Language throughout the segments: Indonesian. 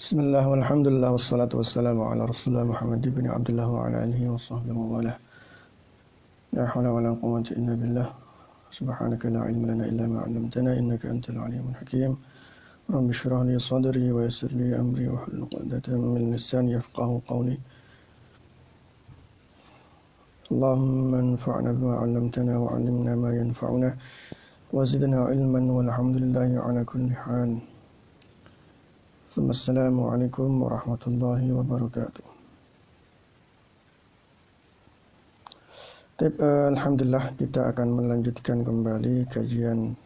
بسم الله والحمد لله والصلاة والسلام على رسول الله محمد بن عبد الله وعلى آله وصحبه وله لا حول ولا قوة إلا بالله سبحانك لا علم لنا إلا ما علمتنا إنك أنت العليم الحكيم رب اشرح لي صدري ويسر لي أمري واحلل عقدة من لساني يفقه قولي اللهم انفعنا بما علمتنا وعلمنا ما ينفعنا وزدنا علما والحمد لله على كل حال ثم السلام عليكم ورحمة الله وبركاته Tip, uh, Alhamdulillah kita akan melanjutkan kembali kajian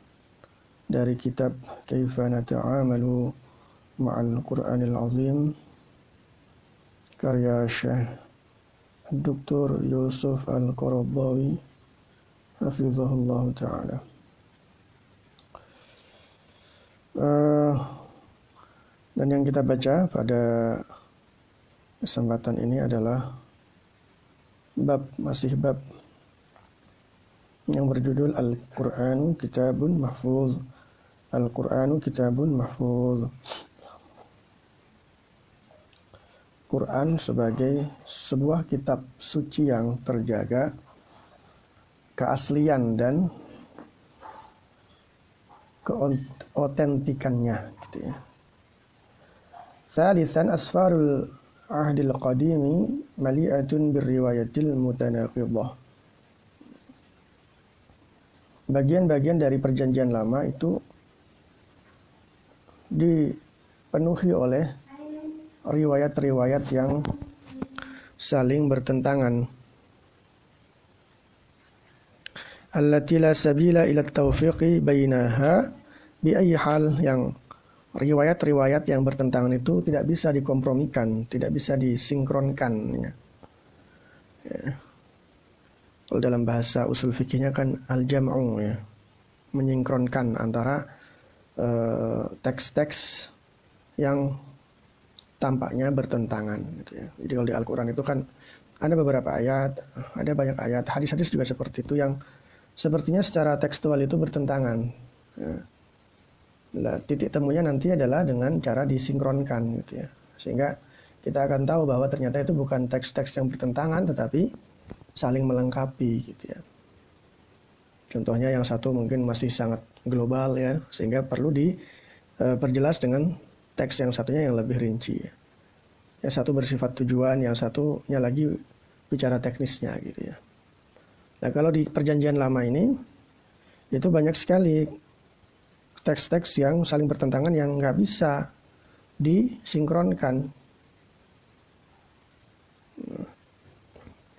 dari kitab Kaifa Nata'amalu Ma'al Qur'anil Azim karya Syekh Dr. Yusuf Al-Qarabawi Hafizahullah Ta'ala uh, dan yang kita baca pada kesempatan ini adalah bab masih bab yang berjudul Al-Qur'an Kitabun Mahfuz. Al-Qur'anu Kitabun Mahfuz. Quran sebagai sebuah kitab suci yang terjaga keaslian dan keotentikannya gitu ya. Salisan asfarul ahdil qadimi mali'atun birriwayatil mutanaqidah. Bagian-bagian dari perjanjian lama itu dipenuhi oleh riwayat-riwayat yang saling bertentangan. Allati la sabila ila taufiqi bainaha bi hal yang riwayat-riwayat yang bertentangan itu tidak bisa dikompromikan, tidak bisa disinkronkan. Ya. Ya. Kalau dalam bahasa usul fikihnya kan al-jam'u ya, menyinkronkan antara eh, teks-teks uh, yang tampaknya bertentangan. Gitu ya. Jadi kalau di Al-Quran itu kan ada beberapa ayat, ada banyak ayat, hadis-hadis juga seperti itu yang sepertinya secara tekstual itu bertentangan. Ya Nah, titik temunya nanti adalah dengan cara disinkronkan gitu ya. Sehingga kita akan tahu bahwa ternyata itu bukan teks-teks yang bertentangan tetapi saling melengkapi gitu ya. Contohnya yang satu mungkin masih sangat global ya, sehingga perlu diperjelas dengan teks yang satunya yang lebih rinci. Ya. Yang satu bersifat tujuan, yang satunya lagi bicara teknisnya gitu ya. Nah kalau di perjanjian lama ini itu banyak sekali teks-teks yang saling bertentangan yang nggak bisa disinkronkan.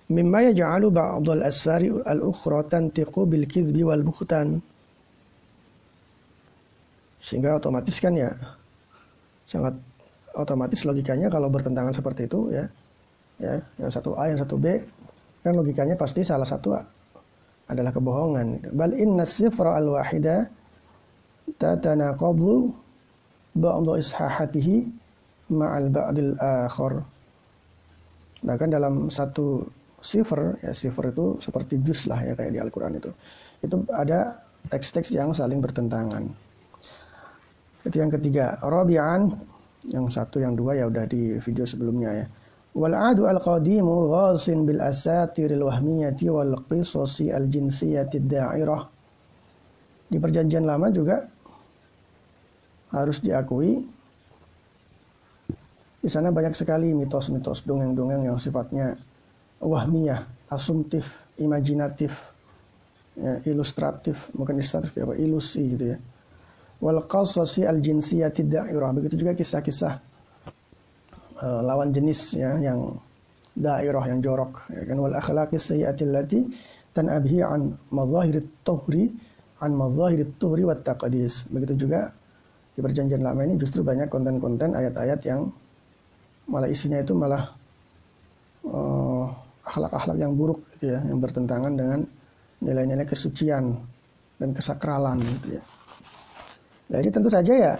Mimma yaj'alu ba'd al-asfari al-ukhra tantiqu bil kizbi wal bukhtan. Sehingga otomatis kan ya sangat otomatis logikanya kalau bertentangan seperti itu ya ya yang satu A yang satu B kan logikanya pasti salah satu adalah kebohongan. Bal inna sifra al-wahida tatanaqabu ba'd ishahatihi ma'al ba'dil akhar. Bahkan dalam satu sifar, ya sifar itu seperti juz lah ya kayak di Al-Quran itu. Itu ada teks-teks yang saling bertentangan. Itu yang ketiga. Rabi'an, yang satu, yang dua ya udah di video sebelumnya ya. Wal adu al qadimu ghasin bil asatiril wahmiyati wal qisasi al jinsiyati da'irah. Di perjanjian lama juga harus diakui di sana banyak sekali mitos-mitos dongeng-dongeng yang sifatnya wahmiyah, asumtif, imajinatif, ya, ilustratif, mungkin ilustratif apa ilusi gitu ya. Wal qasasi al jinsiyati da'irah. Begitu juga kisah-kisah uh, lawan jenis ya yang dairah yang jorok ya kan wal akhlaqis sayyiati allati tanabhi an madzahirit tuhri an madzahirit tuhri wat taqdis. Begitu juga di perjanjian lama ini justru banyak konten-konten ayat-ayat yang malah isinya itu malah uh, akhlak-akhlak yang buruk gitu ya, yang bertentangan dengan nilai-nilai kesucian dan kesakralan gitu ya. Nah tentu saja ya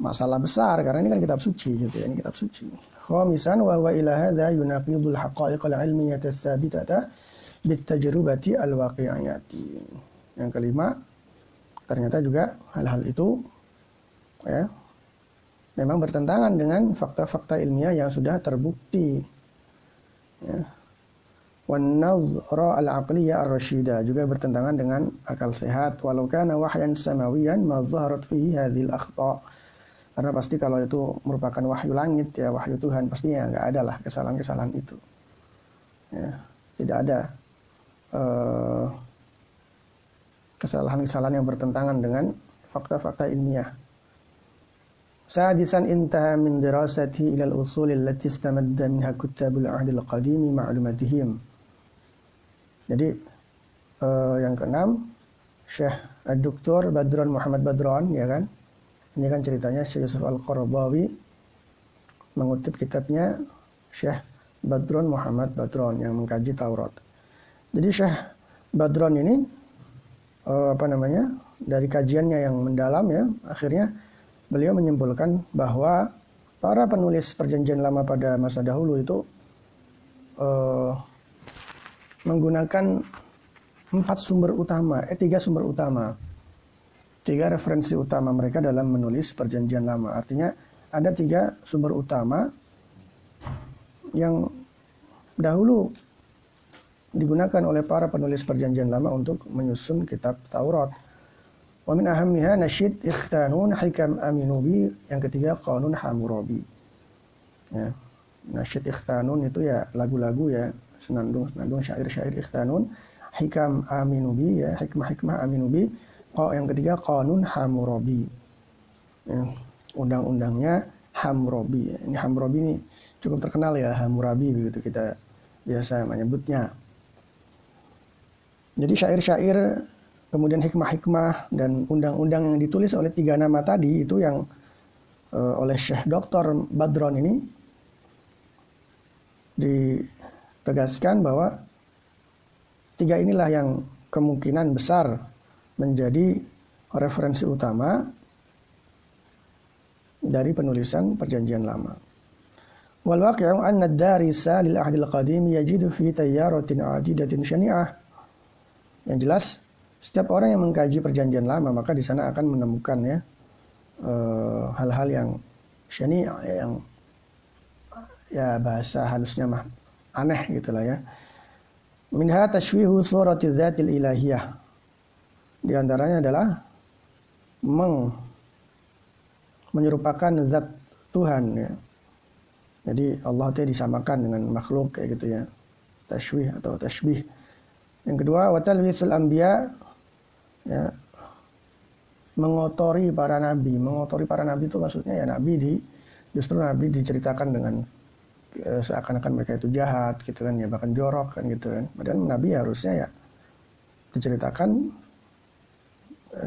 masalah besar karena ini kan kitab suci gitu ya, ini kitab suci. Khamisan wa huwa ila hadza yunaqidul haqa'iq al-ilmiyyah ats-tsabitata bitajrubati al-waqi'iyati. Yang kelima, ternyata juga hal-hal itu ya memang bertentangan dengan fakta-fakta ilmiah yang sudah terbukti. Ya. Wan-nadhra al-aqliyah ar-rasyida juga bertentangan dengan akal sehat walau kana wahyan samawiyan ma dhaharat fihi hadhil. Karena pasti kalau itu merupakan wahyu langit ya wahyu Tuhan pastinya nggak ada lah kesalahan-kesalahan itu. Ya, tidak ada uh, kesalahan-kesalahan yang bertentangan dengan fakta-fakta ilmiah. Sadisan intaha min dirasati ila al-usul allati istamadda minha kutabul ahdi al-qadim ma'lumatihim. Jadi uh, yang keenam Syekh Dr. Badron Muhammad Badron ya kan. Ini kan ceritanya Syekh Yusuf Al-Qaradawi mengutip kitabnya Syekh Badron Muhammad Badron yang mengkaji Taurat. Jadi Syekh Badron ini uh, apa namanya? dari kajiannya yang mendalam ya, akhirnya beliau menyimpulkan bahwa para penulis perjanjian lama pada masa dahulu itu uh, menggunakan empat sumber utama, eh tiga sumber utama, tiga referensi utama mereka dalam menulis perjanjian lama. Artinya ada tiga sumber utama yang dahulu digunakan oleh para penulis perjanjian lama untuk menyusun kitab Taurat. Wa min ahammiha nasyid ikhtanun hikam aminubi, yang ketiga qanun hamurabi. Ya. Nasyid ikhtanun itu ya lagu-lagu ya, senandung-senandung syair-syair ikhtanun, hikam aminubi ya, hikmah-hikmah aminubi. Oh, yang ketiga qanun hamurabi. Ya. Undang-undangnya Hamurabi. Ini Hamurabi ini cukup terkenal ya Hamurabi begitu kita biasa menyebutnya. Jadi syair-syair, kemudian hikmah-hikmah dan undang-undang yang ditulis oleh tiga nama tadi itu yang uh, oleh Syekh Dr. Badron ini ditegaskan bahwa tiga inilah yang kemungkinan besar menjadi referensi utama dari penulisan perjanjian lama. Anna ad-darisa lil ahdil qadim yajidu fi tayyaratin adidatin syani'ah yang jelas, setiap orang yang mengkaji perjanjian lama maka di sana akan menemukan ya eh, hal-hal uh, yang syani ya, yang ya bahasa halusnya mah aneh gitulah ya. Minha tashwihu surati dzatil ilahiyah. Di antaranya adalah meng menyerupakan zat Tuhan ya. Jadi Allah itu disamakan dengan makhluk kayak gitu ya. Tashwih atau tashbih. Yang kedua, watalwisul anbiya ya mengotori para nabi. Mengotori para nabi itu maksudnya ya nabi di justru nabi diceritakan dengan e, seakan-akan mereka itu jahat gitu kan ya bahkan jorok kan gitu kan. Padahal nabi harusnya ya diceritakan e,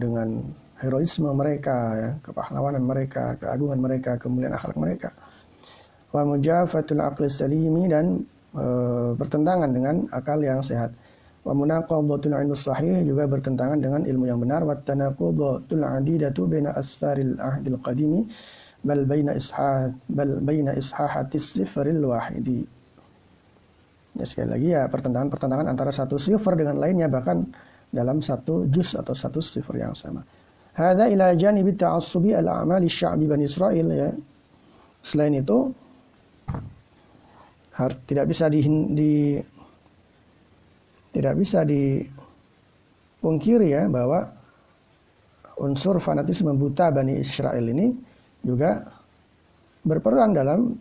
dengan heroisme mereka ya, kepahlawanan mereka, keagungan mereka, kemuliaan akhlak mereka. Wa mujafatul aqli salimi dan bertentangan dengan akal yang sehat. Wa munaqadhatul ilmu sahih juga bertentangan dengan ilmu yang benar wa tanaqudhatul adidatu baina asfaril ahdil qadimi bal baina ishah bal baina ishahatis sifril wahidi. Ya sekali lagi ya pertentangan-pertentangan antara satu sifar dengan lainnya bahkan dalam satu juz atau satu sifar yang sama. Hadza ila janibi ta'assubi al-a'mali sya'bi Bani Israel ya. Selain itu tidak bisa di, di tidak bisa dipungkiri ya bahwa unsur fanatisme buta Bani Israel ini juga berperan dalam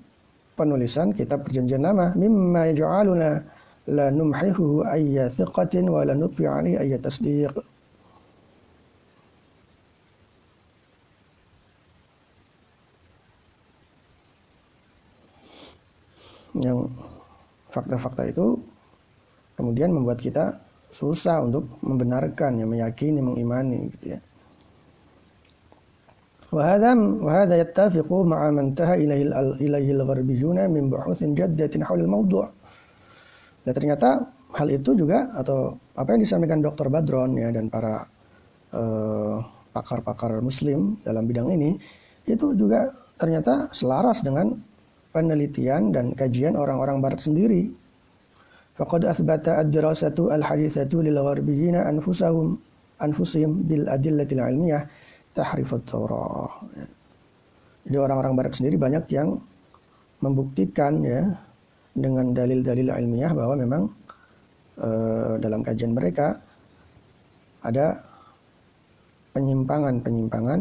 penulisan kitab perjanjian lama mimma yaj'aluna la numhihu ayya thiqatin wa la nutfi alaihi ayya tasdiq yang fakta-fakta itu kemudian membuat kita susah untuk membenarkan, ya, meyakini, mengimani gitu ya. وهذا وهذا يتفق مع ما انتهى إليه إليه الغربيون من بحوث جدة حول الموضوع. Dan ternyata hal itu juga atau apa yang disampaikan Dr. Badron ya dan para pakar eh, pakar-pakar Muslim dalam bidang ini itu juga ternyata selaras dengan penelitian dan kajian orang-orang Barat sendiri. Faqad athbata ad-dirasatu al-hadithatu lil gharbiyina anfusahum anfusihim bil adillatil ilmiyah tahrif at-Taurah. Jadi orang-orang barat sendiri banyak yang membuktikan ya dengan dalil-dalil ilmiah bahwa memang uh, dalam kajian mereka ada penyimpangan-penyimpangan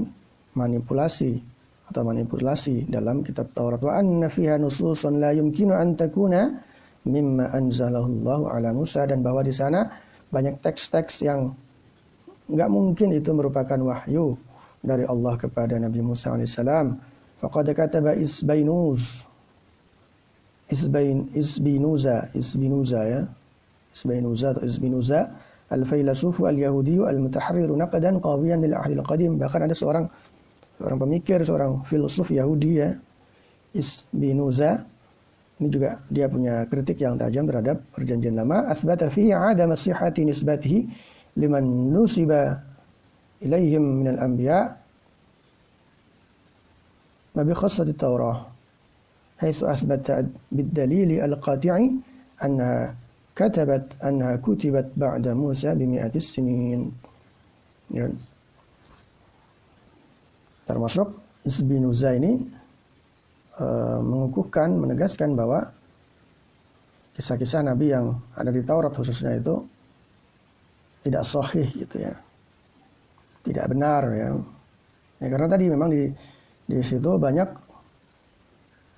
manipulasi atau manipulasi dalam kitab Taurat. Wa anna fiha nususun la yumkinu an takuna mimma anzalallahu ala Musa. Dan bahwa di sana banyak teks-teks yang nggak mungkin itu merupakan wahyu dari Allah kepada Nabi Musa alaihissalam. Faqad kataba Isbainuz. Isbain Isbinuza Isbinuza ya. Isbainuza atau Isbinuza. Al-failasufu al-yahudi al-mutaharrir naqdan qawiyan lil ahli al-qadim. Bahkan ada seorang seorang pemikir, seorang filsuf Yahudi ya, Isbinuza. Ini juga dia punya kritik yang tajam terhadap perjanjian lama. Asbata fihi ada masihati nisbatihi liman nusiba ilaihim minal anbiya ma bi khassati Taurah. حيث أثبت بالدليل القاطع أنها كتبت أنها كتبت بعد موسى بمئة السنين. Termasuk Isbinuza ini e, mengukuhkan, menegaskan bahwa kisah-kisah Nabi yang ada di Taurat khususnya itu tidak sahih gitu ya. Tidak benar ya. Ya karena tadi memang di di situ banyak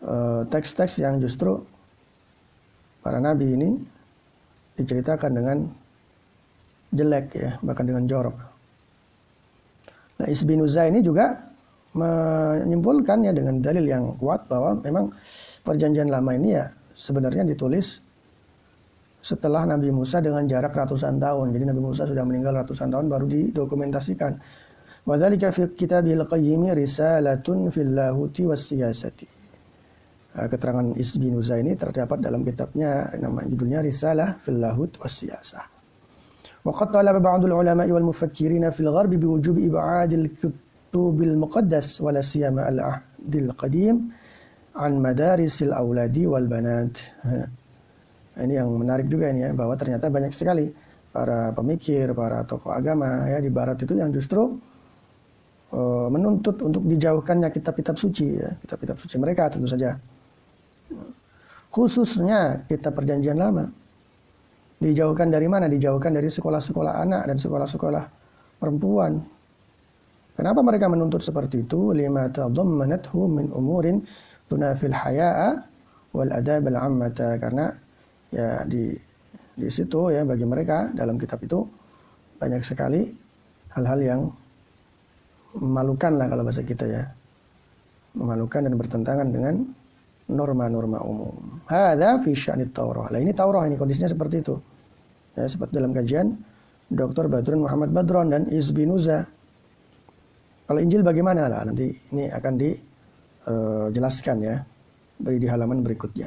eh, teks-teks yang justru para nabi ini diceritakan dengan jelek ya, bahkan dengan jorok. Nah, Isbinuza ini juga menyimpulkannya dengan dalil yang kuat bahwa memang perjanjian lama ini ya sebenarnya ditulis setelah Nabi Musa dengan jarak ratusan tahun. Jadi Nabi Musa sudah meninggal ratusan tahun baru didokumentasikan. Wadzalika fi kitabil qayyim risalatun fil lahuti was siyasati. Nah, keterangan Isbinuza ini terdapat dalam kitabnya nama judulnya Risalah fil lahut was siyasah. وقد طلب بعض العلماء والمفكرين في الغرب بوجوب إبعاد bil muqaddas wala siyama al ahdil qadim an madarisil auladi wal banat. Ini yang menarik juga ini ya bahwa ternyata banyak sekali para pemikir, para tokoh agama ya di barat itu yang justru uh, menuntut untuk dijauhkannya kitab-kitab suci ya, kitab-kitab suci mereka tentu saja. Khususnya kitab perjanjian lama. Dijauhkan dari mana? Dijauhkan dari sekolah-sekolah anak dan sekolah-sekolah perempuan Kenapa mereka menuntut seperti itu? Lima tadammanathu min umurin tunafil haya'a wal adab al ammata karena ya di di situ ya bagi mereka dalam kitab itu banyak sekali hal-hal yang memalukan lah kalau bahasa kita ya memalukan dan bertentangan dengan norma-norma umum. Hadza fi sya'nit Taurah. Lah ini Taurah ini kondisinya seperti itu. Ya, seperti dalam kajian Dr. Badrun Muhammad Badron dan Izbinuza kalau Injil bagaimana lah nanti ini akan dijelaskan uh, ya dari di halaman berikutnya.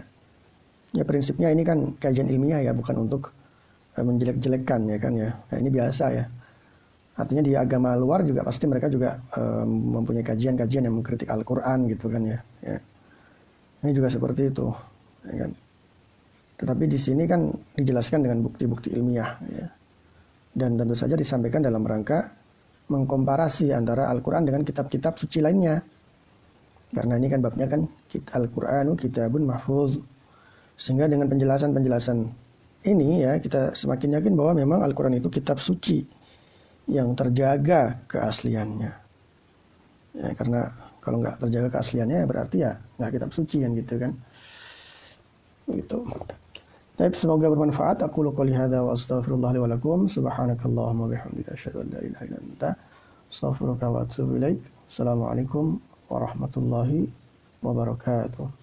Ya prinsipnya ini kan kajian ilmiah ya bukan untuk uh, menjelek-jelekkan ya kan ya. Nah, ini biasa ya. Artinya di agama luar juga pasti mereka juga uh, mempunyai kajian-kajian yang mengkritik Al-Qur'an gitu kan ya. ya. Ini juga seperti itu. Ya kan. Tetapi di sini kan dijelaskan dengan bukti-bukti ilmiah ya. Dan tentu saja disampaikan dalam rangka mengkomparasi antara Al-Quran dengan kitab-kitab suci lainnya. Karena ini kan babnya kan Al-Quranu kitabun mahfuz. Sehingga dengan penjelasan-penjelasan ini ya kita semakin yakin bahwa memang Al-Quran itu kitab suci yang terjaga keasliannya. Ya, karena kalau nggak terjaga keasliannya berarti ya nggak kitab suci kan gitu kan. Gitu. Baik, semoga bermanfaat. Aku qouli hadza wa astaghfirullah li wa lakum. Subhanakallahumma bihamdika asyhadu an la ilaha illa anta astaghfiruka. Assalamualaikum warahmatullahi wabarakatuh.